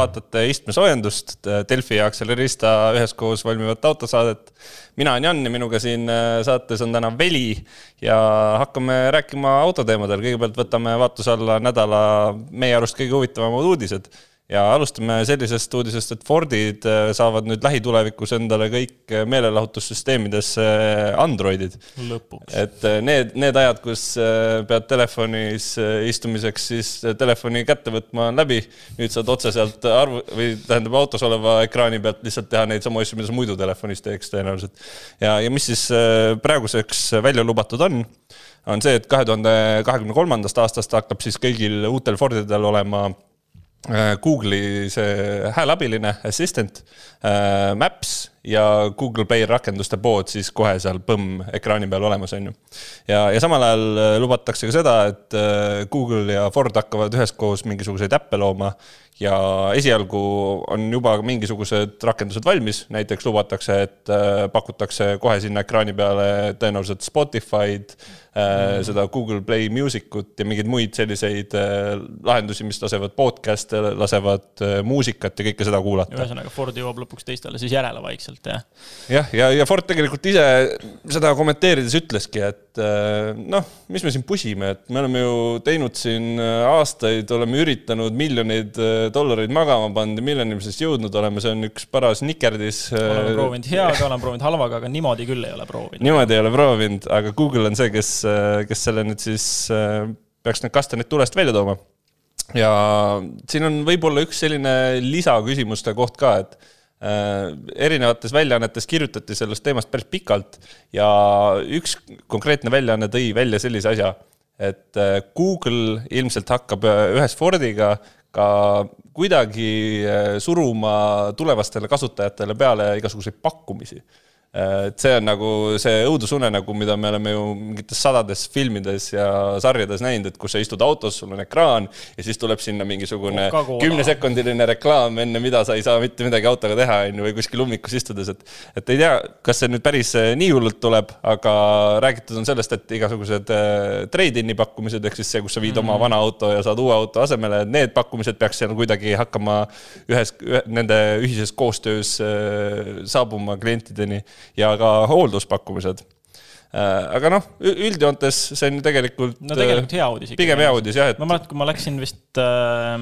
vaatate istmesoojendust, Delfi ja Accelerista üheskoos valmivat autosaadet. mina olen Jan ja minuga siin äh, saates on täna Veli ja hakkame rääkima autoteemadel. kõigepealt võtame vaatluse alla nädala meie arust kõige huvitavamad uudised ja alustame sellisest uudisest, et Fordid äh, saavad nüüd lähitulevikus endale kõik äh, meelelahutussüsteemidesse äh, Androidid. lõpuks. et need, need ajad, kus pead telefonis istumiseks siis telefoni kätte võtma, on läbi. nüüd saad otse sealt arvu- või tähendab autos oleva ekraani pealt lihtsalt teha neid samu asju, mida sa muidu telefonis teeks tõenäoliselt. ja, ja mis siis praeguseks välja lubatud on, on see, et kahe tuhande kahekümne kolmandast aastast hakkab siis kõigil uutel Fordidel olema Google'i see häälabiline assistant äh,, Maps ja Google Play rakenduste pood siis kohe seal põmm ekraani peal olemas, on ju. ja, ja samal ajal äh, lubatakse ka seda, et äh, Google ja Ford hakkavad üheskoos mingisuguseid äppe looma ja esialgu on juba mingisugused rakendused valmis, näiteks lubatakse, et äh, pakutakse kohe sinna ekraani peale tõenäoliselt Spotify'd mm., seda Google Play Music ut ja mingeid muid selliseid lahendusi, mis lasevad podcast'e, lasevad muusikat ja kõike seda kuulata. ühesõnaga, Ford jõuab lõpuks teistele siis järele vaikselt vaikselt, jah. jah, ja, ja, ja Ford tegelikult ise seda kommenteerides ütleski, et äh, noh, mis me siin pusime, et me oleme ju teinud siin äh, aastaid, oleme üritanud miljoneid äh, dollareid magama pannud ja milleni me siis jõudnud oleme, see on üks paras nikerdis. oleme proovinud heaga, oleme proovinud halvaga, aga niimoodi küll ei ole proovinud. niimoodi ei ole proovinud, aga Google on see, kes, kes selle nüüd siis peaks need kastanid tulest välja tooma ja siin on võib-olla üks selline lisaküsimuste koht ka, et erinevates väljaannetes kirjutati sellest teemast päris pikalt ja üks konkreetne väljaanne tõi välja sellise asja, et äh, Google ilmselt hakkab äh, ühes Fordiga ka kuidagi suruma tulevastele kasutajatele peale igasuguseid pakkumisi et see on nagu see õudusunenägu, mida me oleme ju mingites sadades filmides ja sarjades näinud, et kus sa istud autos, sul on ekraan ja siis tuleb sinna mingisugune kümnesekundiline reklaam, enne mida sa ei saa mitte midagi autoga teha, on ju, või kuskil ummikus istudes, et et ei tea, kas see nüüd päris eh, nii hullult tuleb, aga räägitud on sellest, et igasugused eh, trade-in'i pakkumised, ehk siis see, kus sa viid mm -hmm. oma vana auto ja saad uue auto asemele, need pakkumised peaks seal kuidagi hakkama ühes, ühe, nende ühises koostöös saabuma klientideni ja ka hoolduspakkumised äh, aga noh, üldjoontes see on ju tegelikult. no tegelikult hea uudis pigem hea uudis jah, et. ma mäletan, kui ma läksin vist äh,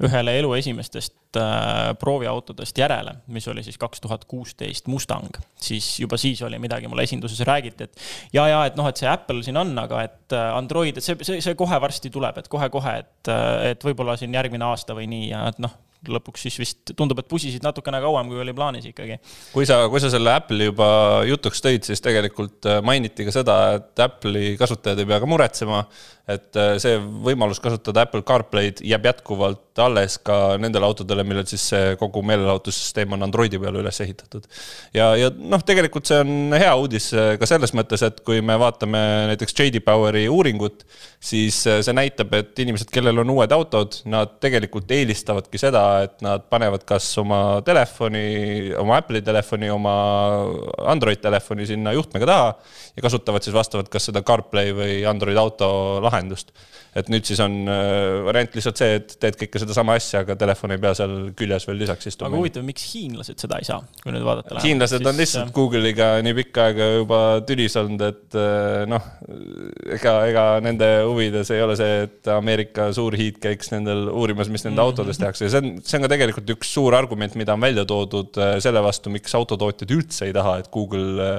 ühele elu esimestest äh, prooviautodest järele, mis oli siis kaks tuhat kuusteist Mustang, siis juba siis oli midagi, mulle esinduses räägiti, et ja, ja et noh, et see Apple siin on, aga et äh, Android, et see, see, see kohe varsti tuleb, et kohe-kohe, et, äh, et võib-olla siin järgmine aasta või nii ja et noh, lõpuks siis vist tundub, et pusisid natukene kauem, kui oli plaanis ikkagi. kui sa, kui sa selle Apple'i juba jutuks tõid, siis tegelikult äh, mainiti ka seda, et Apple'i kasutajad ei pea ka muretsema, et äh, see võimalus kasutada Apple CarPlay'd jääb jätkuvalt alles ka nendele autodele, millel siis see kogu meelelahutussüsteem on Androidi peale üles ehitatud. ja, ja noh, tegelikult see on hea uudis äh, ka selles mõttes, et kui me vaatame näiteks JD Poweri uuringut, siis see näitab, et inimesed, kellel on uued autod, nad tegelikult eelistavadki seda, et nad panevad kas oma telefoni, oma Apple'i telefoni, oma Android telefoni sinna juhtmega taha ja kasutavad siis vastavalt kas seda CarPlay või Android auto lahendust et nüüd siis on äh, variant lihtsalt see, et teed kõike sedasama asja, aga telefon ei pea seal küljes veel lisaks istuma. aga huvitav, miks hiinlased seda ei saa, kui nüüd vaadata lähemalt? hiinlased siis... on lihtsalt Google'iga nii pikka aega juba tülis olnud, et äh, noh, ega, ega nende huvides ei ole see, et Ameerika suur hiid käiks nendel uurimas, mis nende mm -hmm. autodes tehakse ja see on, see on ka tegelikult üks suur argument, mida on välja toodud äh, selle vastu, miks autotootjad üldse ei taha, et Google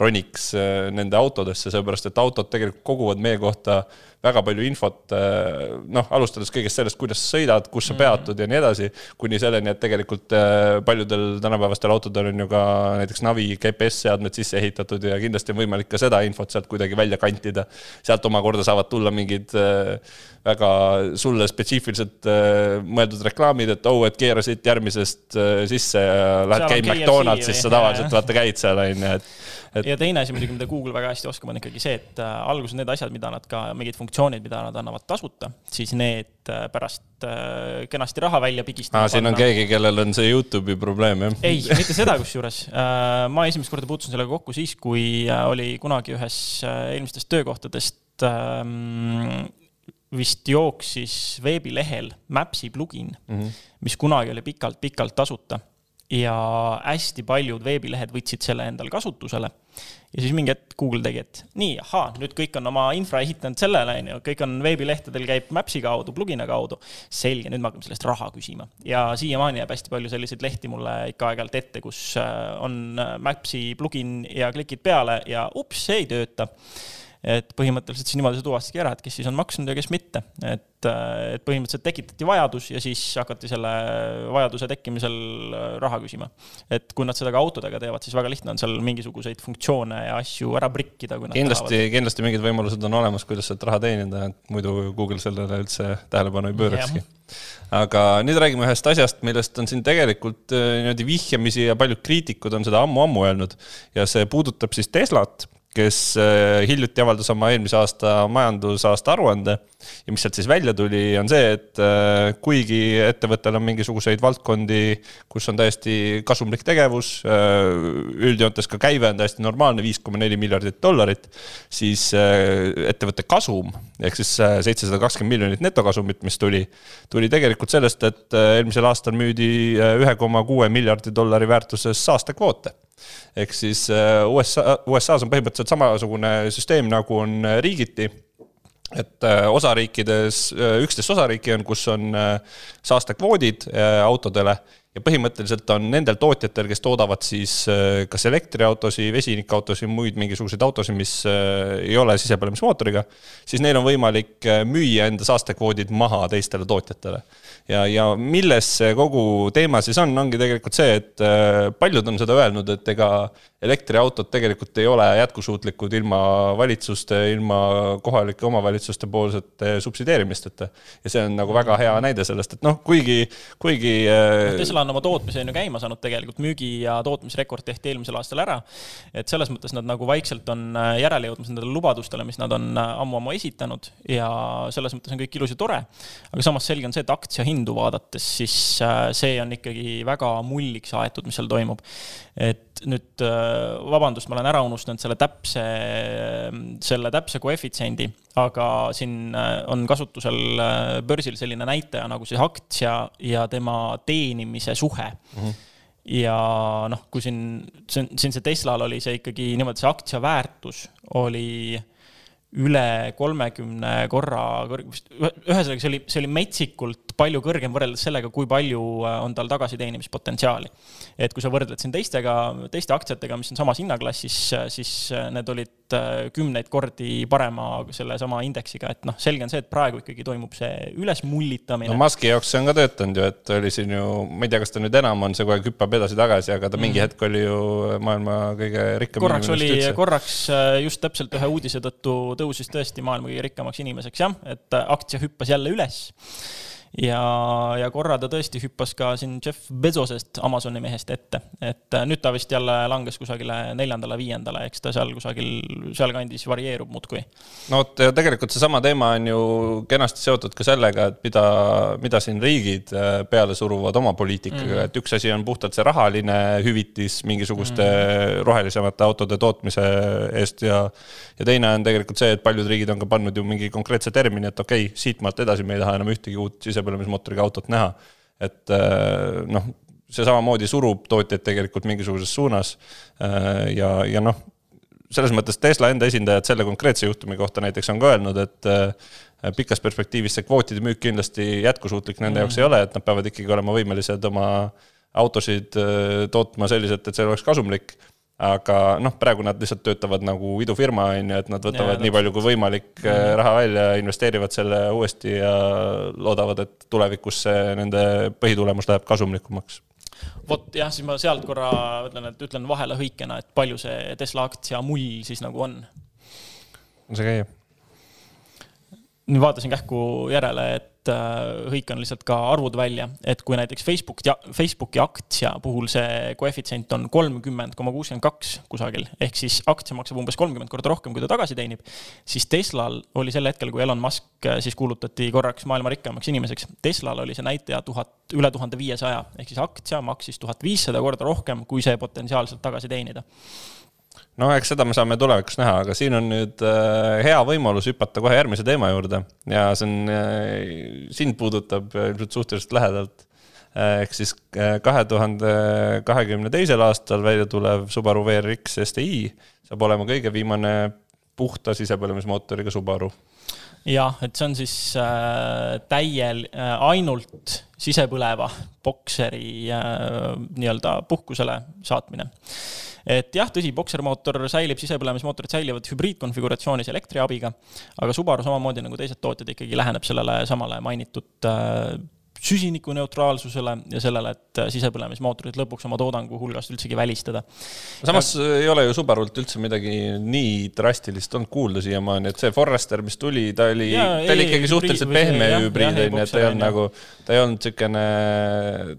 roniks nende autodesse, sellepärast et autod tegelikult koguvad meie kohta väga palju infot, eh, noh, alustades kõigest sellest, kuidas sa sõidad, kus sa mhm. peatud ja nii edasi, kuni selleni, et tegelikult eh, paljudel tänapäevastel autodel on ju ka näiteks navi, GPS-seadmed sisse ehitatud ja kindlasti on võimalik ka seda infot sealt kuidagi välja kantida. sealt omakorda saavad tulla mingid eh, väga sulle spetsiifiliselt mõeldud reklaamid, et oh, et keera siit järgmisest sisse ja lähed käid McDonaldsis, sa tavaliselt vaata käid seal, on ju, et et.... ja teine asi muidugi, mida Google väga hästi oskab, on ikkagi see, et äh, alguses need asjad, mida nad ka, mingid funktsioonid, mida nad annavad tasuta, siis need äh, pärast äh, kenasti raha välja pigistavad. siin on keegi, kellel on see Youtube'i probleem, jah? ei, mitte seda kusjuures. ma esimest korda puutusin sellega kokku siis, kui oli kunagi ühes eelmistest töökohtadest ähm, vist jooksis veebilehel Maps'i plugin mm, -hmm. mis kunagi oli pikalt-pikalt tasuta ja hästi paljud veebilehed võtsid selle endale kasutusele. ja siis mingi hetk Google tegi, et nii, ahaa, nüüd kõik on oma infra ehitanud sellele, on ju, kõik on veebilehtedel käib Maps'i kaudu, plugin'i kaudu. selge, nüüd me hakkame sellest raha küsima ja siiamaani jääb hästi palju selliseid lehti mulle ikka aeg-ajalt ette, kus äh, on Maps'i plugin ja klikid peale ja ups, see ei tööta et põhimõtteliselt siis niimoodi sa tuvastasidki ära, et kes siis on maksnud ja kes mitte. et, et põhimõtteliselt tekitati vajadus ja siis hakati selle vajaduse tekkimisel äh, raha küsima. et kui nad seda ka autodega teevad, siis väga lihtne on seal mingisuguseid funktsioone ja asju ära prikkida, kui nad kindlasti, kindlasti mingid võimalused on olemas, kuidas sealt raha teenida, et muidu Google sellele üldse tähelepanu ei pöörakski. Aga nüüd räägime ühest asjast, millest on siin tegelikult äh, niimoodi vihjamisi ja paljud kriitikud on seda ammu-ammu öelnud. Ja see puudutab siis Teslat kes äh, hiljuti avaldas oma eelmise aasta majandusaasta aruande. Ja mis sealt siis välja tuli, on see, et äh, kuigi ettevõttel on mingisuguseid valdkondi, kus on täiesti kasumlik tegevus, äh, üldjoontes ka käive on täiesti normaalne, viis koma neli miljardit dollarit, siis ettevõtte kasum ehk siis seitsesada kakskümmend miljonit netokasumit, mis tuli, tuli tegelikult sellest, et eelmisel aastal müüdi ühe koma kuue miljardi dollari väärtuses saastekvoote ehk siis äh, USA, USA-s on põhimõtteliselt samasugune süsteem, nagu on äh, riigiti. Et äh, osariikides, üksteist osariiki on, kus on saastekvoodid autodele. Ja põhimõtteliselt on nendel tootjatel, kes toodavad siis kas elektriautosid, vesinikautosid, muid mingisuguseid autosid, mis ei ole sisepõlemismootoriga, siis neil on võimalik müüa enda saastekvoodid maha teistele tootjatele ja, ja milles see kogu teema siis on, ongi tegelikult see, et äh, paljud on seda öelnud, et ega elektriautod tegelikult ei ole jätkusuutlikud ilma valitsuste, ilma kohalike omavalitsuste poolsete subsideerimisteta. ja see on nagu väga hea näide sellest, et noh, kuigi, kuigi no,. Tesla on oma tootmise on ju käima saanud tegelikult, müügi ja tootmisrekord tehti eelmisel aastal ära. et selles mõttes nad nagu vaikselt on äh, järele jõudmas nendele lubadustele, mis nad on ammu-ammu esitanud ja selles mõttes on kõik ilus ja tore. aga samas selge on see, et aktsia hind hindu vaadates, siis äh, see on ikkagi väga mulliks aetud, mis seal toimub. et nüüd äh, vabandust, ma olen ära unustanud selle täpse, selle täpse koefitsiendi, aga siin äh, on kasutusel börsil selline näitaja nagu siis aktsia ja tema teenimise suhe mm. -hmm ja noh, kui siin, on, siin see Teslal oli see ikkagi niimoodi, see aktsia väärtus oli üle kolmekümne korra kõrg-, ühesõnaga, see oli, see oli metsikult palju kõrgem võrreldes sellega, kui palju äh, on tal tagasiteenimispotentsiaali. et kui sa võrdled siin teistega, teiste aktsiatega, mis on samas hinnaklassis, äh, siis äh, need olid kümneid kordi parema sellesama indeksiga, et noh, selge on see, et praegu ikkagi toimub see ülesmullitamine. no Musk'i jaoks see on ka töötanud ju, et oli siin ju, ma ei tea, kas ta nüüd enam on, see kogu aeg hüppab edasi-tagasi, aga ta mingi mm. hetk oli ju maailma kõige rikkam. korraks oli, korraks just täpselt ühe uudise tõttu tõusis tõesti maailma kõige rikkamaks inimeseks jah, et aktsia hüppas jälle üles ja, ja korra ta tõesti hüppas ka siin Jeff Bezosest, Amazoni mehest ette, et äh, nüüd ta vist jälle langes kusagile neljandale-viiendale, eks ta seal kusagil sealkandis varieerub muudkui. no vot, ja tegelikult seesama teema on ju kenasti seotud ka sellega, et mida, mida siin riigid äh, peale suruvad oma poliitikaga mm, -hmm. et üks asi on puhtalt see rahaline hüvitis mingisuguste mm -hmm. rohelisemate autode tootmise eest ja ja teine on tegelikult see, et paljud riigid on ka pannud ju mingi konkreetse termini, et okei okay,, siitmaalt edasi me ei taha enam ühtegi uut sise sisepõlemismootoriga autot näha. et äh, noh, see samamoodi surub tootjaid tegelikult mingisuguses suunas äh, ja, ja noh, selles mõttes Tesla enda esindajad selle konkreetse juhtumi kohta näiteks on ka öelnud, et äh, pikas perspektiivis see kvootide müük kindlasti jätkusuutlik nende jaoks ei ole, et nad peavad ikkagi olema võimelised oma autosid tootma selliselt, et see oleks kasumlik aga noh, praegu nad lihtsalt töötavad nagu idufirma, on ju, et nad võtavad ja, nii palju kui võimalik mm -hmm. raha välja, investeerivad selle uuesti ja loodavad, et tulevikus see nende põhitulemus läheb kasumlikumaks. vot jah, siis ma sealt korra ütlen, et ütlen vahele hõikena, et palju see Tesla aktsia mull siis nagu on. see käib. Vaatasin kähku järele, et äh, hõikan lihtsalt ka arvud välja, et kui näiteks Facebook ja Facebooki aktsia puhul see koefitsient on kolmkümmend koma kuuskümmend kaks kusagil, ehk siis aktsia maksab umbes kolmkümmend korda rohkem, kui ta tagasi teenib, siis Teslal oli sel hetkel, kui Elon Musk äh, siis kuulutati korraks maailma rikkamaks inimeseks, Teslal oli see näitaja tuhat, üle tuhande viiesaja, ehk siis aktsia maksis tuhat viissada korda rohkem, kui see potentsiaalselt tagasi teenida no eks seda me saame tulevikus näha, aga siin on nüüd äh, hea võimalus hüpata kohe järgmise teema juurde. Ja see on äh,, sind puudutab ilmselt suhteliselt lähedalt. Äh,. ehk siis äh, kahe tuhande kahekümne teisel aastal välja tulev Subaru WRX STi saab olema kõige viimane puhta sisepõlemismootoriga Subaru. Jah, et see on siis äh, täiel äh, ainult sisepõleva bokseri äh, nii-öelda puhkusele saatmine et jah, tõsi, boksermootor säilib, sisepõlemismootorid säilivad hübriidkonfiguratsioonis elektri abiga, aga Subaru samamoodi nagu teised tootjad ikkagi läheneb sellele samale mainitud äh, süsinikuneutraalsusele ja sellele, et sisepõlemismootorid lõpuks oma toodangu hulgast üldsegi välistada. samas ja... ei ole ju Subarult üldse midagi nii drastilist olnud kuulda siiamaani, et see Forester, mis tuli, ta oli, ta oli ikkagi suhteliselt pehme hübriid, on ju, et ta ei olnud nagu, ta ei olnud niisugune,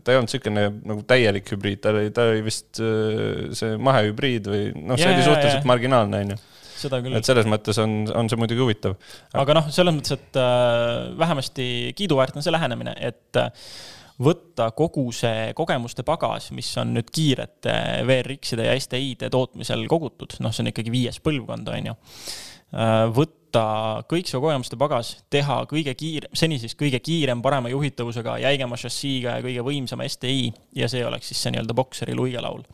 ta ei olnud niisugune nagu täielik hübriid, ta oli, ta oli vist äh, see mahehübriid või noh, see ja, oli suhteliselt marginaalne, on ju seda küll. et selles mõttes on, on see muidugi huvitav. aga noh, selles mõttes, et äh, vähemasti kiiduväärt on see lähenemine, et äh, võtta kogu see kogemuste pagas, mis on nüüd kiirete VRX-ide ja STI-de tootmisel kogutud, noh, see on ikkagi viies põlvkond, on ju. Äh, võtta kõik see kogemuste pagas, teha kõige kiirem, seni siis kõige kiirem, parema juhitavusega, jäigema šassiiga ja kõige võimsama STI ja see oleks siis see nii-öelda bokseri luigelaul.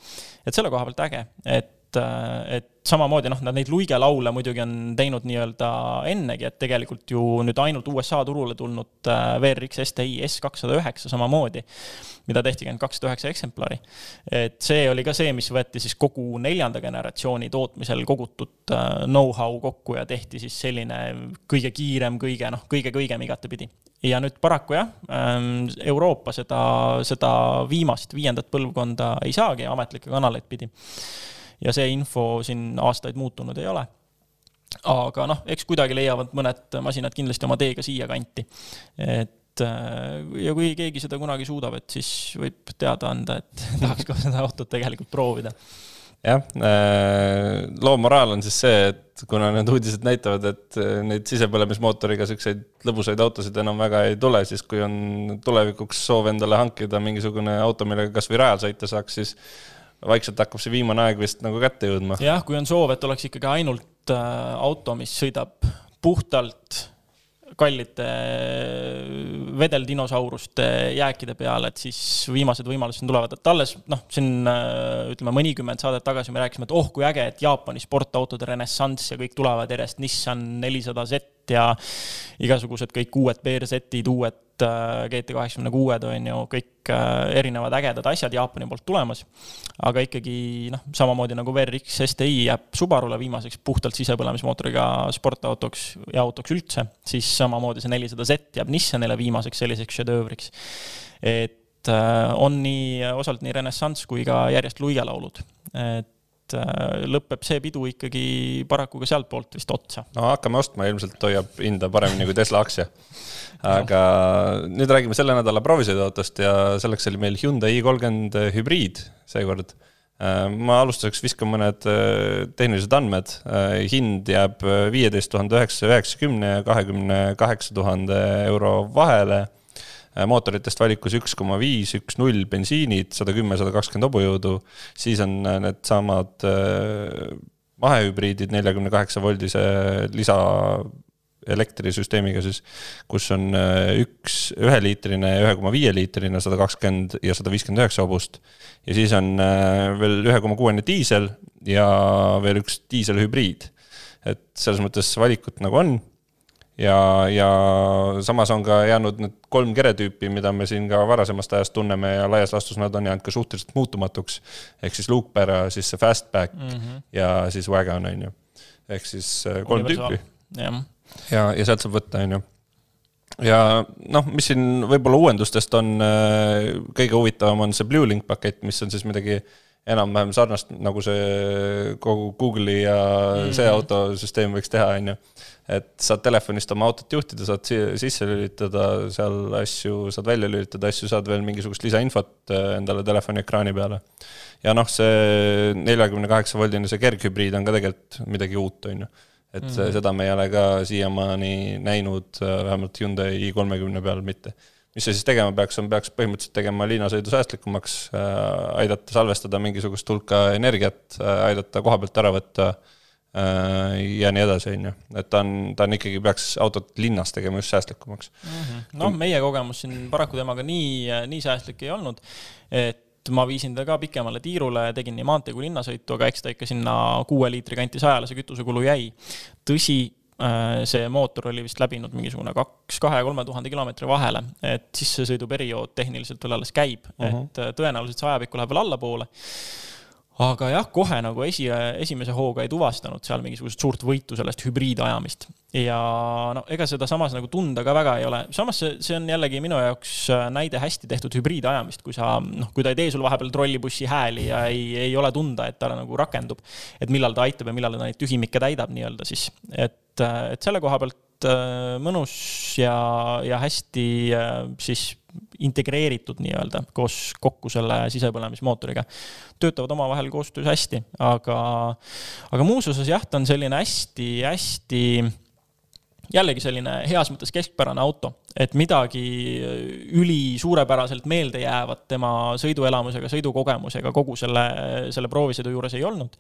et selle koha pealt äge, et, et samamoodi noh, nad neid luigelaule muidugi on teinud nii-öelda ennegi, et tegelikult ju nüüd ainult USA turule tulnud äh, VRX STi S kakssada üheksa samamoodi, mida tehti ainult kakssada üheksa eksemplari. et see oli ka see, mis võeti siis kogu neljanda generatsiooni tootmisel kogutud äh, know-how kokku ja tehti siis selline kõige kiirem, kõige noh, kõige kõigem igatepidi ja nüüd paraku jah, ähm, Euroopa seda, seda viimast, viiendat põlvkonda ei saagi ametlikke kanaleid pidi ja see info siin aastaid muutunud ei ole. aga noh, eks kuidagi leiavad mõned masinad kindlasti oma tee ka siia kanti. et äh, ja kui keegi seda kunagi suudab, et siis võib teada anda, et tahaks ka seda autot tegelikult proovida jah, äh, loo moraal on siis see, et kuna need uudised näitavad, et äh, neid sisepõlemismootoriga siukseid lõbusaid autosid enam väga ei tule, siis kui on tulevikuks soov endale hankida mingisugune auto, millega kasvõi rajal sõita saaks, siis vaikselt hakkab see viimane aeg vist nagu kätte jõudma. jah, kui on soov, et oleks ikkagi ainult äh, auto, mis sõidab puhtalt kallite vedeldinosauruste jääkide peale, et siis viimased võimalused tulevad, et alles noh, siin äh, ütleme mõnikümmend saadet tagasi me rääkisime, et oh kui äge, et Jaapani sportautode renessanss ja kõik tulevad järjest Nissan nelisada Z ja igasugused kõik uued BRZ-id, uued Äh, GT kaheksakümne kuued on ju, kõik äh, erinevad ägedad asjad Jaapani poolt tulemas. aga ikkagi noh, samamoodi nagu VRX STi jääb Subarule viimaseks puhtalt sisepõlemismootoriga sportautoks ja autoks üldse, siis samamoodi see nelisada Z jääb Nissanile viimaseks selliseks šedöövriks. et äh, on nii, osalt nii renessanss kui ka järjest luigelaulud, et lõpeb see pidu ikkagi paraku ka sealtpoolt vist otsa. no hakkame ostma, ilmselt hoiab hinda paremini kui Tesla aktsia aga nüüd räägime selle nädala proovisõiduautost ja selleks oli meil Hyundai i30 hübriid seekord. Äh, ma alustuseks viskan mõned äh, tehnilised andmed. Äh, hind jääb viieteist tuhande üheksasaja üheksakümne ja kahekümne kaheksa tuhande euro vahele mootoritest valikus üks koma viis, üks null bensiinid, sada kümme, sada kakskümmend hobujõudu, siis on needsamad mahehübriidid neljakümne kaheksa voldise lisa elektrisüsteemiga siis, kus on äh, üks üheliitrine ja ühe koma viie liitrine, sada kakskümmend ja sada viiskümmend üheksa hobust. ja siis on äh, veel ühe koma kuuene diisel ja veel üks diiselhübriid. et selles mõttes valikut nagu on. Ja, ja samas on ka jäänud need kolm keretüüpi, mida me siin ka varasemast ajast tunneme ja laias laastus nad on jäänud ka suhteliselt muutumatuks. ehk siis luukpära, siis see fastback mm -hmm. ja siis wagon on ju. ehk siis äh, kolm Universal. tüüpi. jah ja, ja sealt saab võtta, on ju. ja noh, mis siin võib-olla uuendustest on äh, kõige huvitavam, on see Blue Link pakett, mis on siis midagi enam-vähem sarnast, nagu see kogu Google'i ja mm see autosüsteem võiks teha, on ju. et saad telefonist oma autot juhtida, saad sisse lülitada seal asju, saad välja lülitada asju, saad veel mingisugust lisainfot äh, endale telefoni ekraani peale. ja noh, see neljakümne kaheksa voldine, see kerghübriid on ka tegelikult midagi uut, on ju et mm -hmm. seda me ei ole ka siiamaani näinud, äh, vähemalt Hyundai i kolmekümne peal mitte. Mis see siis tegema peaks, on, peaks põhimõtteliselt tegema liinasõidu säästlikumaks äh,, aidata salvestada mingisugust hulka energiat äh,, aidata koha pealt ära võtta äh, ja nii edasi, on ju. et ta on, ta on ikkagi, peaks autot linnas tegema just säästlikumaks mm -hmm.. noh, meie kogemus siin paraku temaga nii, nii säästlik ei olnud, et ma viisin ta ka pikemale tiirule, tegin nii maantee kui linnasõitu, aga eks ta ikka sinna kuue liitri kanti sajale see kütusekulu jäi. tõsi, see mootor oli vist läbinud mingisugune kaks, kahe-kolme tuhande kilomeetri vahele, et sissesõiduperiood tehniliselt veel alles käib uh, -huh. et äh, tõenäoliselt see ajapikku läheb veel allapoole aga jah, kohe nagu esi, esimese hooga ei tuvastanud seal mingisugust suurt võitu sellest hübriidajamist. ja no ega seda samas nagu tunda ka väga ei ole, samas see, see on jällegi minu jaoks äh, näide hästi tehtud hübriidajamist, kui sa noh, kui ta ei tee sul vahepeal trollibussi hääli ja ei, ei ole tunda, et ta nagu rakendub. et millal ta aitab ja millal ta neid tühimikke täidab nii-öelda siis, et, äh, et selle koha pealt äh, mõnus ja, ja hästi siis integreeritud nii-öelda koos kokku selle sisepõlemismootoriga. töötavad omavahel koostöös hästi, aga, aga muus osas jah, ta on selline hästi-hästi jällegi selline heas mõttes keskpärane auto, et midagi üli suurepäraselt meeldejäävat tema sõiduelamusega, sõidukogemusega kogu selle, selle proovisõidu juures ei olnud.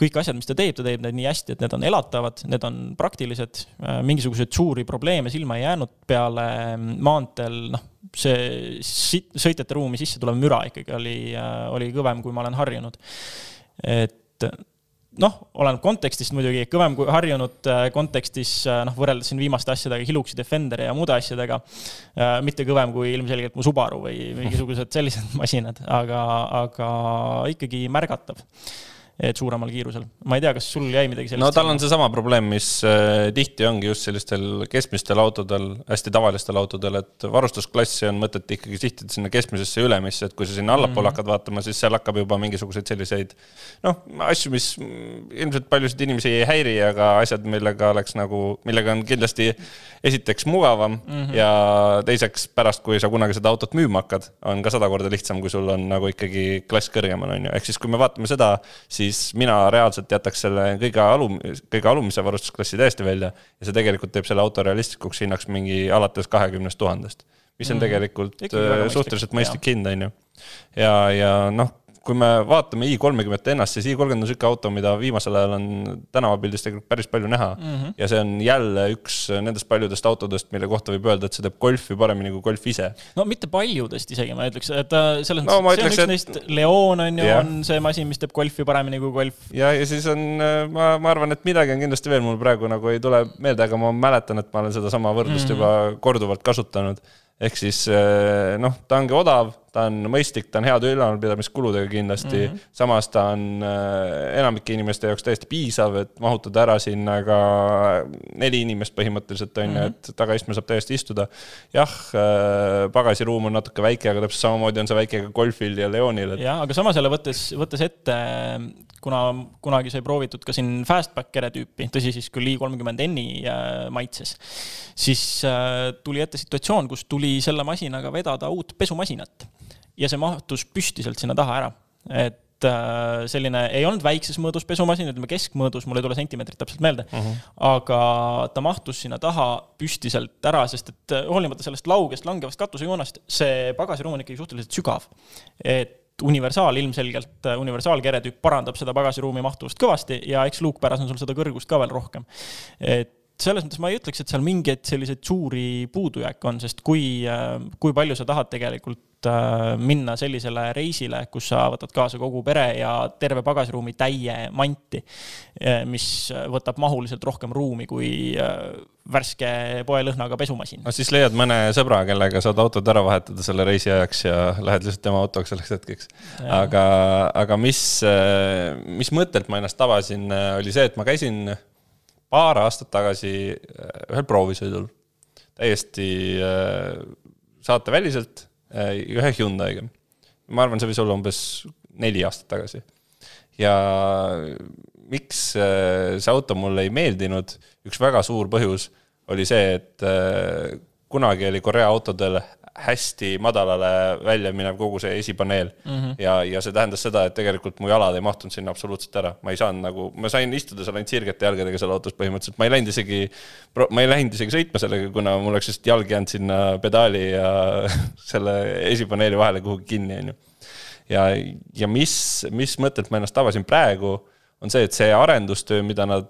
kõik asjad, mis ta teeb, ta teeb need nii hästi, et need on elatavad, need on praktilised, mingisuguseid suuri probleeme silma ei jäänud peale maanteel, noh, see sõitjate ruumi sisse tulev müra ikkagi oli, oli kõvem, kui ma olen harjunud. et noh, oleneb kontekstist muidugi, kõvem kui harjunud äh, kontekstis, äh, noh, võrreldes siin viimaste asjadega, Hiluxi Defenderi ja muude asjadega. Äh, mitte kõvem kui ilmselgelt mu Subaru või mingisugused sellised masinad, aga, aga ikkagi märgatav et suuremal kiirusel. ma ei tea, kas sul jäi midagi sellist? no tal on seesama probleem, mis äh, tihti ongi just sellistel keskmistel autodel, hästi tavalistel autodel, et varustusklassi on mõtet ikkagi sihtida sinna keskmisesse ülemisse, et kui sa sinna allapoole mm -hmm. hakkad vaatama, siis seal hakkab juba mingisuguseid selliseid noh, asju, mis ilmselt paljusid inimesi ei häiri, aga asjad, millega oleks nagu, millega on kindlasti esiteks mugavam mm -hmm. ja teiseks pärast, kui sa kunagi seda autot müüma hakkad, on ka sada korda lihtsam, kui sul on nagu ikkagi klass kõrgemal, on ju, ehk siis kui me vaatame seda, siis siis mina reaalselt jätaks selle kõige alum-, kõige alumise varustusklassi täiesti välja ja see tegelikult teeb selle auto realistlikuks hinnaks mingi alates kahekümnest tuhandest, mis on mm tegelikult äh, suhteliselt mõistlik hind, on ju. ja, ja noh, kui me vaatame i30 ennast, siis i30 on niisugune auto, mida viimasel ajal on tänavapildis tegelikult päris palju näha mm. -hmm. ja see on jälle üks nendest paljudest autodest, mille kohta võib öelda, et see teeb golfi paremini kui golf ise. no mitte paljudest isegi, ma ütleks, et äh, selles mõttes no,, see on üks et... neist, Leon on ju yeah., on see masin, mis teeb golfi paremini kui golf. ja, ja siis on, äh, ma, ma arvan, et midagi on kindlasti veel, mul praegu nagu ei tule meelde, aga ma mäletan, et ma olen sedasama võrdlust mm -hmm. juba korduvalt kasutanud ehk siis eh, noh, ta ongi odav, ta on mõistlik, ta on heade ülalpidamiskuludega kindlasti mm, -hmm. samas ta on eh, enamike inimeste jaoks täiesti piisav, et mahutada ära sinna ka neli inimest põhimõtteliselt on ju -hmm., et tagaistmel saab täiesti istuda. jah, eh, pagasiruum on natuke väike, aga täpselt samamoodi on see väike ka Golfil ja Leonil et.... jah, aga samas jälle võttes, võttes ette kuna kunagi sai proovitud ka siin fastback kere tüüpi, tõsi siis küll i30 N-i äh, maitses, siis äh, tuli ette situatsioon, kus tuli selle masinaga vedada uut pesumasinat ja see mahtus püsti sealt sinna taha ära, et äh, selline ei olnud väikses mõõdus pesumasin, ütleme keskmõõdus, mul ei tule sentimeetrid täpselt meelde uh, mhm. -huh. aga ta mahtus sinna taha püsti sealt ära, sest et hoolimata sellest laugest langevast katusejoonest, see pagasiruum on ikkagi suhteliselt sügav. et universaal ilmselgelt, äh, universaalkeretüüp parandab seda pagasiruumi mahtuvust kõvasti ja eks luukpäras on sul seda kõrgust ka veel rohkem. et selles mõttes ma ei ütleks, et seal mingeid selliseid suuri puudujääke on, sest kui, äh, kui palju sa tahad tegelikult äh, minna sellisele reisile, kus sa võtad kaasa kogu pere ja terve pagasiruumi täie manti, mis võtab mahuliselt rohkem ruumi kui värske poelõhnaga pesumasin. no siis leiad mõne sõbra, kellega saad autod ära vahetada selle reisi ajaks ja lähed lihtsalt tema autoga selleks hetkeks. aga, aga mis, mis mõttelt ma ennast tabasin, oli see, et ma käisin paar aastat tagasi äh, ühel proovisõidul, täiesti äh, saateväliselt äh, ühe Hyundai'ga. ma arvan, see võis olla umbes neli aastat tagasi. ja miks see auto mulle ei meeldinud, üks väga suur põhjus oli see, et kunagi oli Korea autodel hästi madalale välja minev kogu see esipaneel mm. -hmm. ja, ja see tähendas seda, et tegelikult mu jalad ei mahtunud sinna absoluutselt ära, ma ei saanud nagu, ma sain istuda seal ainult sirgete jalgadega seal autos põhimõtteliselt, ma ei läinud isegi, ma ei läinud isegi sõitma sellega, kuna mul oleks lihtsalt jalg jäänud sinna pedaali ja selle esipaneeli vahele kuhugi kinni, on ju. ja, ja mis, mis mõttelt ma ennast avasin praegu on see, et see arendustöö, mida nad,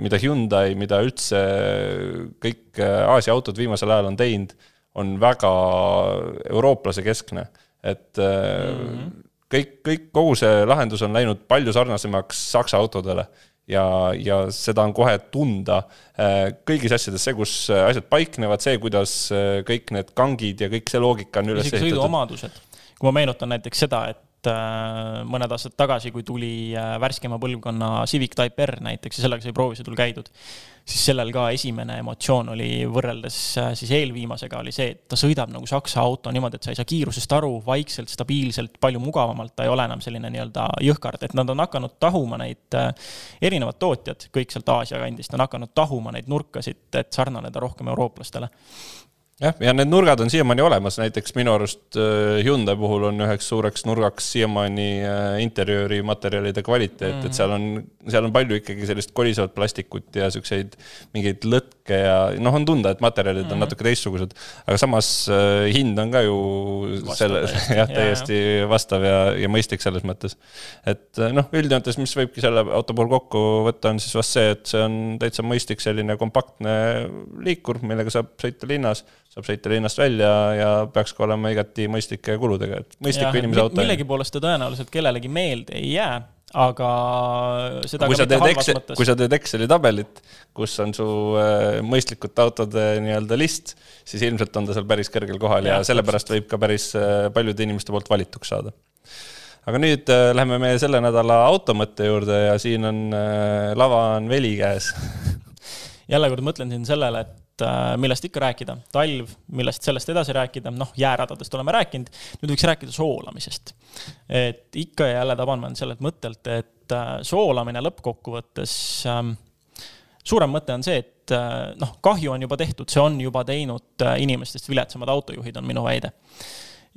mida Hyundai, mida üldse kõik Aasia autod viimasel ajal on teinud, on väga eurooplase keskne, et mm -hmm. kõik, kõik, kogu see lahendus on läinud palju sarnasemaks Saksa autodele ja, ja seda on kohe tunda kõigis asjades, see, kus asjad paiknevad, see, kuidas kõik need kangid ja kõik see loogika on üles ehitatud. sõiduomadused. kui ma meenutan näiteks seda, et Äh, mõned aastad tagasi, kui tuli äh, värskema põlvkonna Civic Type R näiteks ja sellega sai proovisõidul käidud, siis sellel ka esimene emotsioon oli võrreldes äh, siis eelviimasega oli see, et ta sõidab nagu saksa auto niimoodi, et sa ei saa kiirusest aru, vaikselt, stabiilselt, palju mugavamalt, ta ei ole enam selline nii-öelda jõhkard, et nad on hakanud tahuma neid erinevad tootjad, kõik sealt Aasia kandist on hakanud tahuma neid nurkasid, et sarnaneda rohkem eurooplastele jah, ja need nurgad on siiamaani olemas, näiteks minu arust äh, Hyundai puhul on üheks suureks nurgaks siiamaani äh, interjööri materjalide kvaliteet mm, -hmm. et seal on, seal on palju ikkagi sellist kolisevat plastikut ja siukseid mingeid lõtke ja noh, on tunda, et materjalid mm -hmm. on mhm. natuke teistsugused. aga samas äh, hind on ka ju vastav selle, jah, täiesti ja, vastav ja, ja mõistlik selles mõttes. et noh, üldjoontes, mis võibki selle auto puhul kokku võtta, on siis vast see, et see on täitsa mõistlik selline kompaktne liikur, millega saab sõita linnas saab sõita linnast välja ja peaks ka olema igati mõistlike kuludega, et mõistliku inimese auto. millegipoolest ta tõenäoliselt kellelegi meelde ei jää, aga seda kui sa teed Excel, kui sa teed Exceli tabelit, kus on su äh, mõistlikute autode nii-öelda list, siis ilmselt on ta seal päris kõrgel kohal ja, ja sellepärast võib ka päris äh, paljude inimeste poolt valituks saada. Aga nüüd äh, läheme meie selle nädala automõtte juurde ja siin on lava on veli käes. Jälle kord mõtlen siin sellele, et Äh, millest ikka rääkida, talv, millest sellest edasi rääkida, noh, jääradadest oleme rääkinud, nüüd võiks rääkida soolamisest. et ikka ja jälle taban ma end sellelt mõttelt, et äh, soolamine lõppkokkuvõttes ähm, suurem mõte on see, et äh, noh, kahju on juba tehtud, see on juba teinud inimestest viletsamad autojuhid, on minu väide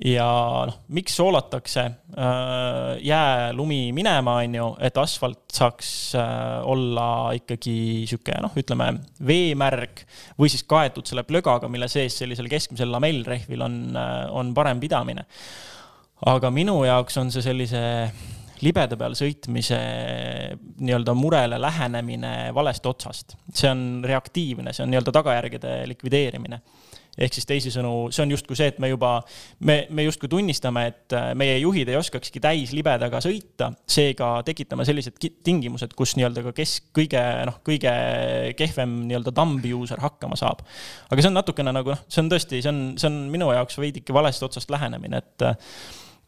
ja noh, miks soolatakse äh, jää-lumi minema, on ju, et asfalt saaks äh, olla ikkagi sihuke noh, ütleme veemärg või siis kaetud selle plögaga, mille sees sellisel keskmisel lamellrehvil on, äh, on parem pidamine. aga minu jaoks on see sellise libeda peal sõitmise nii-öelda murele lähenemine valest otsast. see on reaktiivne, see on nii-öelda tagajärgede likvideerimine ehk siis teisisõnu, see on justkui see, et me juba, me, me justkui tunnistame, et äh, meie juhid ei oskakski täislibedaga sõita, seega tekitame sellised tingimused, kus nii-öelda ka kes kõige noh, kõige kehvem nii-öelda thumb user hakkama saab. aga see on natukene nagu noh, see on tõesti, see on, see on minu jaoks veidike valest otsast lähenemine, et äh,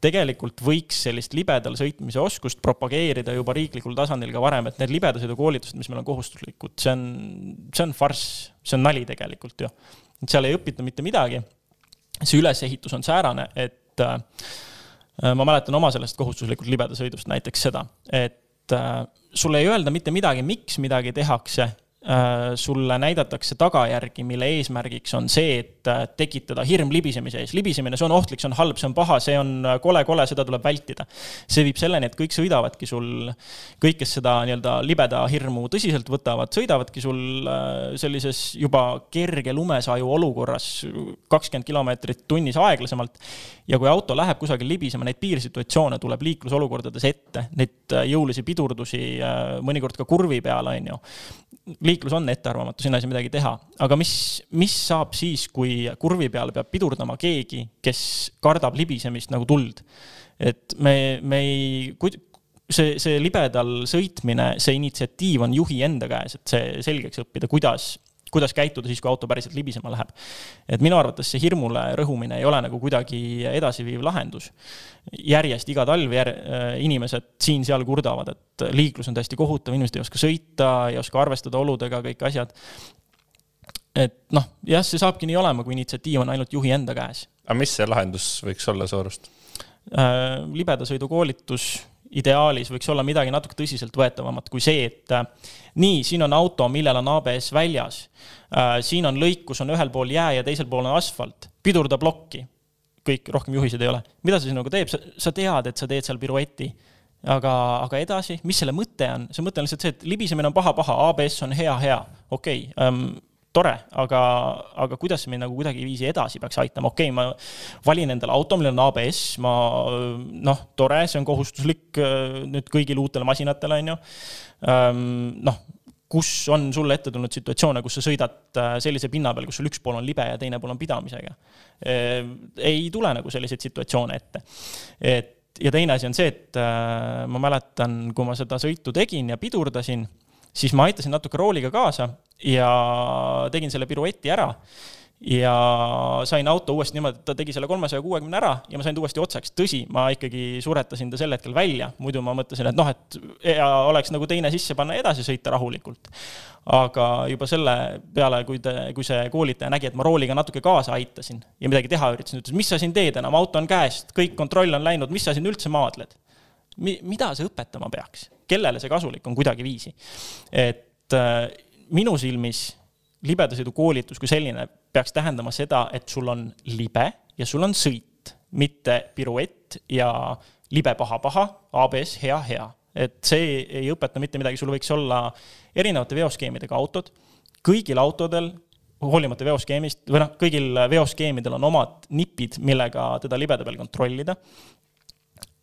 tegelikult võiks sellist libedal sõitmise oskust propageerida juba riiklikul tasandil ka varem, et need libedasõidukoolitused, mis meil on kohustuslikud, see on, see on farss, see on nali tegelikult ju et seal ei õpita mitte midagi. see ülesehitus on säärane, et äh, ma mäletan oma sellest kohustuslikult libedasõidust näiteks seda, et äh, sulle ei öelda mitte midagi, miks midagi tehakse sulle näidatakse tagajärgi, mille eesmärgiks on see, et äh, tekitada hirm libisemise ees. libisemine, see on ohtlik, see on halb, see on paha, see on äh, kole, kole, seda tuleb vältida. see viib selleni, et kõik sõidavadki sul, kõik, kes seda nii-öelda libeda hirmu tõsiselt võtavad, sõidavadki sul sellises juba kerge lumesaju olukorras kakskümmend kilomeetrit tunnis aeglasemalt. ja kui auto läheb kusagil libisema, neid piirsituatsioone tuleb liiklusolukordades ette, neid jõulisi pidurdusi mõnikord ka kurvi peal, on ju liiklus on ettearvamatu, sinna ei saa midagi teha. aga mis, mis saab siis, kui kurvi peale peab pidurdama keegi, kes kardab libisemist nagu tuld? et me, me ei, see, see libedal sõitmine, see initsiatiiv on juhi enda käes, et see selgeks õppida, kuidas kuidas käituda siis, kui auto päriselt libisema läheb. et minu arvates see hirmule rõhumine ei ole nagu kuidagi edasiviiv lahendus. järjest iga talv jär, äh, inimesed siin-seal kurdavad, et liiklus on täiesti kohutav, inimesed ei oska sõita, ei oska arvestada oludega, kõik asjad. et noh, jah, see saabki nii olema, kui initsiatiiv on ainult juhi enda käes. aga mis see lahendus võiks olla su arust? Äh, libedasõidukoolitus ideaalis võiks olla midagi natuke tõsiseltvõetavamat kui see, et äh, nii, siin on auto, millel on ABS väljas äh,. siin on lõik, kus on ühel pool jää ja teisel pool on asfalt, pidurda plokki. kõik, rohkem juhiseid ei ole. mida see sinuga teeb, sa tead, et sa teed seal pirueti aga, aga edasi, mis selle mõte on? see mõte on lihtsalt see, et libisemine on paha-paha, ABS on hea-hea, okei okay, um, tore, aga, aga kuidas see mind nagu kuidagiviisi edasi peaks aitama, okei okay,, ma valin endale auto, millel on ABS, ma noh, tore, see on kohustuslik äh, nüüd kõigile uutele masinatele, on ju. Ähm, noh, kus on sulle ette tulnud situatsioone, kus sa sõidad äh, sellise pinna peal, kus sul üks pool on libe ja teine pool on pidamisega? Äh, ei tule nagu selliseid situatsioone ette. et ja teine asi on see, et ma mäletan, kui ma seda sõitu tegin ja pidurdasin siis ma aitasin natuke rooliga kaasa ja tegin selle pirueti ära ja sain auto uuesti niimoodi, et ta tegi selle kolmesaja kuuekümne ära ja ma sain ta uuesti otsaks. tõsi, ma ikkagi suretasin ta sel hetkel välja, muidu ma mõtlesin, et noh, et hea oleks nagu teine sisse panna ja edasi sõita rahulikult. aga juba selle peale, kui te, kui see koolitaja nägi, et ma rooliga natuke kaasa aitasin ja midagi teha üritasin, ütles, mis sa siin teed enam, auto on käest, kõik kontroll on läinud, mis sa siin üldse maadled? Mi-, mida see õpetama peaks? Kellele see kasulik on kuidagiviisi. et äh, minu silmis libedasõidu koolitus kui selline peaks tähendama seda, et sul on libe ja sul on sõit, mitte piruett ja libe paha-paha, ABS hea-hea. et see ei õpeta mitte midagi, sul võiks olla erinevate veoskeemidega autod, kõigil autodel hoolimata veoskeemist või noh, kõigil veoskeemidel on omad nipid, millega teda libeda peal kontrollida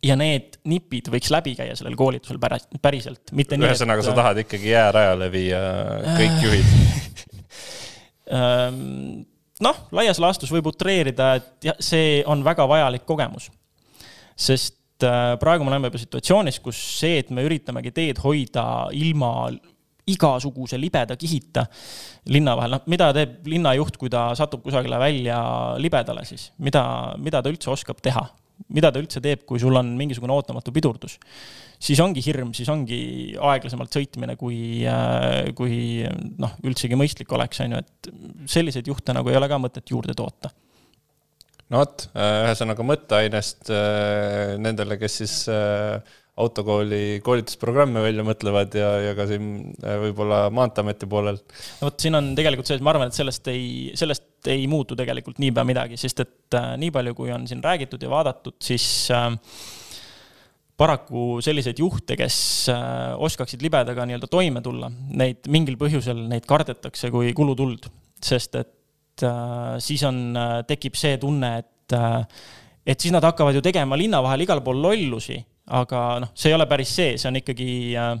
ja need nipid võiks läbi käia sellel koolitusel päriselt, mitte nii. ühesõnaga, sa tahad ikkagi jäärajale viia kõik juhid ehm, noh, laias laastus võib utreerida, et see on väga vajalik kogemus. sest äh, praegu me oleme juba situatsioonis, kus see, et me üritamegi teed hoida ilma igasuguse libeda kihita linna vahel, noh, mida teeb linnajuht, kui ta satub kusagile välja libedale siis, mida, mida ta üldse oskab teha? Mida ta üldse teeb, kui sul on mingisugune ootamatu pidurdus. siis ongi hirm, siis ongi aeglasemalt sõitmine, kui, äh, kui noh, üldsegi mõistlik oleks, on ju, et selliseid juhte nagu ei ole ka mõtet juurde toota no vot, äh, ühesõnaga mõtteainest äh, nendele, kes siis autokooli koolitusprogramme välja mõtlevad ja, ja ka siin võib-olla Maanteeameti poolel. no vot, siin on tegelikult see, et ma arvan, et sellest ei, sellest ei muutu tegelikult niipea midagi, sest et äh, nii palju, kui on siin räägitud ja vaadatud, siis äh, paraku selliseid juhte, kes äh, oskaksid libedaga nii-öelda toime tulla, neid mingil põhjusel, neid kardetakse kui kulutuld, sest et siis on tekib see tunne, et et siis nad hakkavad ju tegema linna vahel igal pool lollusi, aga noh, see ei ole päris see, see on ikkagi äh,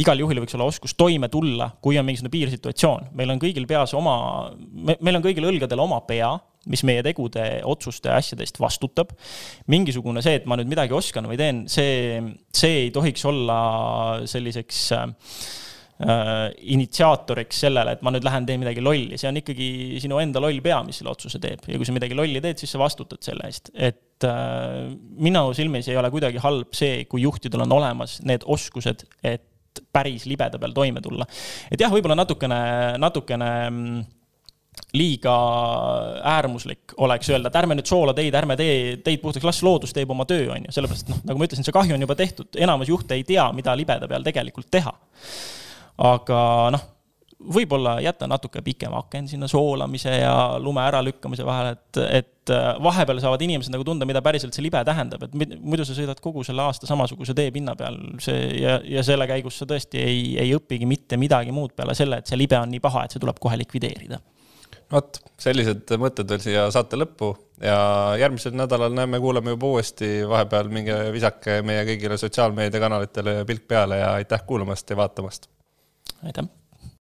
igal juhul võiks olla oskus toime tulla, kui on mingisugune piirsituatsioon. meil on kõigil peas oma, meil on kõigil õlgadel oma pea, mis meie tegude, otsuste, asjade eest vastutab. mingisugune see, et ma nüüd midagi oskan või teen, see, see ei tohiks olla selliseks äh, initsiaatoriks sellele, et ma nüüd lähen teen midagi lolli, see on ikkagi sinu enda loll pea, mis selle otsuse teeb ja kui sa midagi lolli teed, siis sa vastutad selle eest, et äh, minu silmis ei ole kuidagi halb see, kui juhtidel on olemas need oskused, et päris libeda peal toime tulla. et jah, võib-olla natukene, natukene mm, liiga äärmuslik oleks öelda, et ärme nüüd soola teid, ärme tee teid puhtaks, las loodus teeb oma töö, on ju, sellepärast et noh, nagu ma ütlesin, see kahju on juba tehtud, enamus juhte ei tea, mida libeda peal tegelikult teha. aga noh võib-olla jätta natuke pikem aken sinna soolamise ja lume äralükkamise vahele, et, et äh, vahepeal saavad inimesed nagu tunda, mida päriselt see libe tähendab, et muidu sa sõidad kogu selle aasta samasuguse teepinna peal, see ja, ja selle käigus sa tõesti ei, ei õpigi mitte midagi muud peale selle, et see libe on nii paha, et see tuleb kohe likvideerida. vot, sellised mõtted veel siia saate lõppu ja järgmisel nädalal näeme-kuuleme juba uuesti, vahepeal minge visake meie kõigile sotsiaalmeediakanalitele pilk peale ja aitäh kuulamast ja vaatamast! aitäh!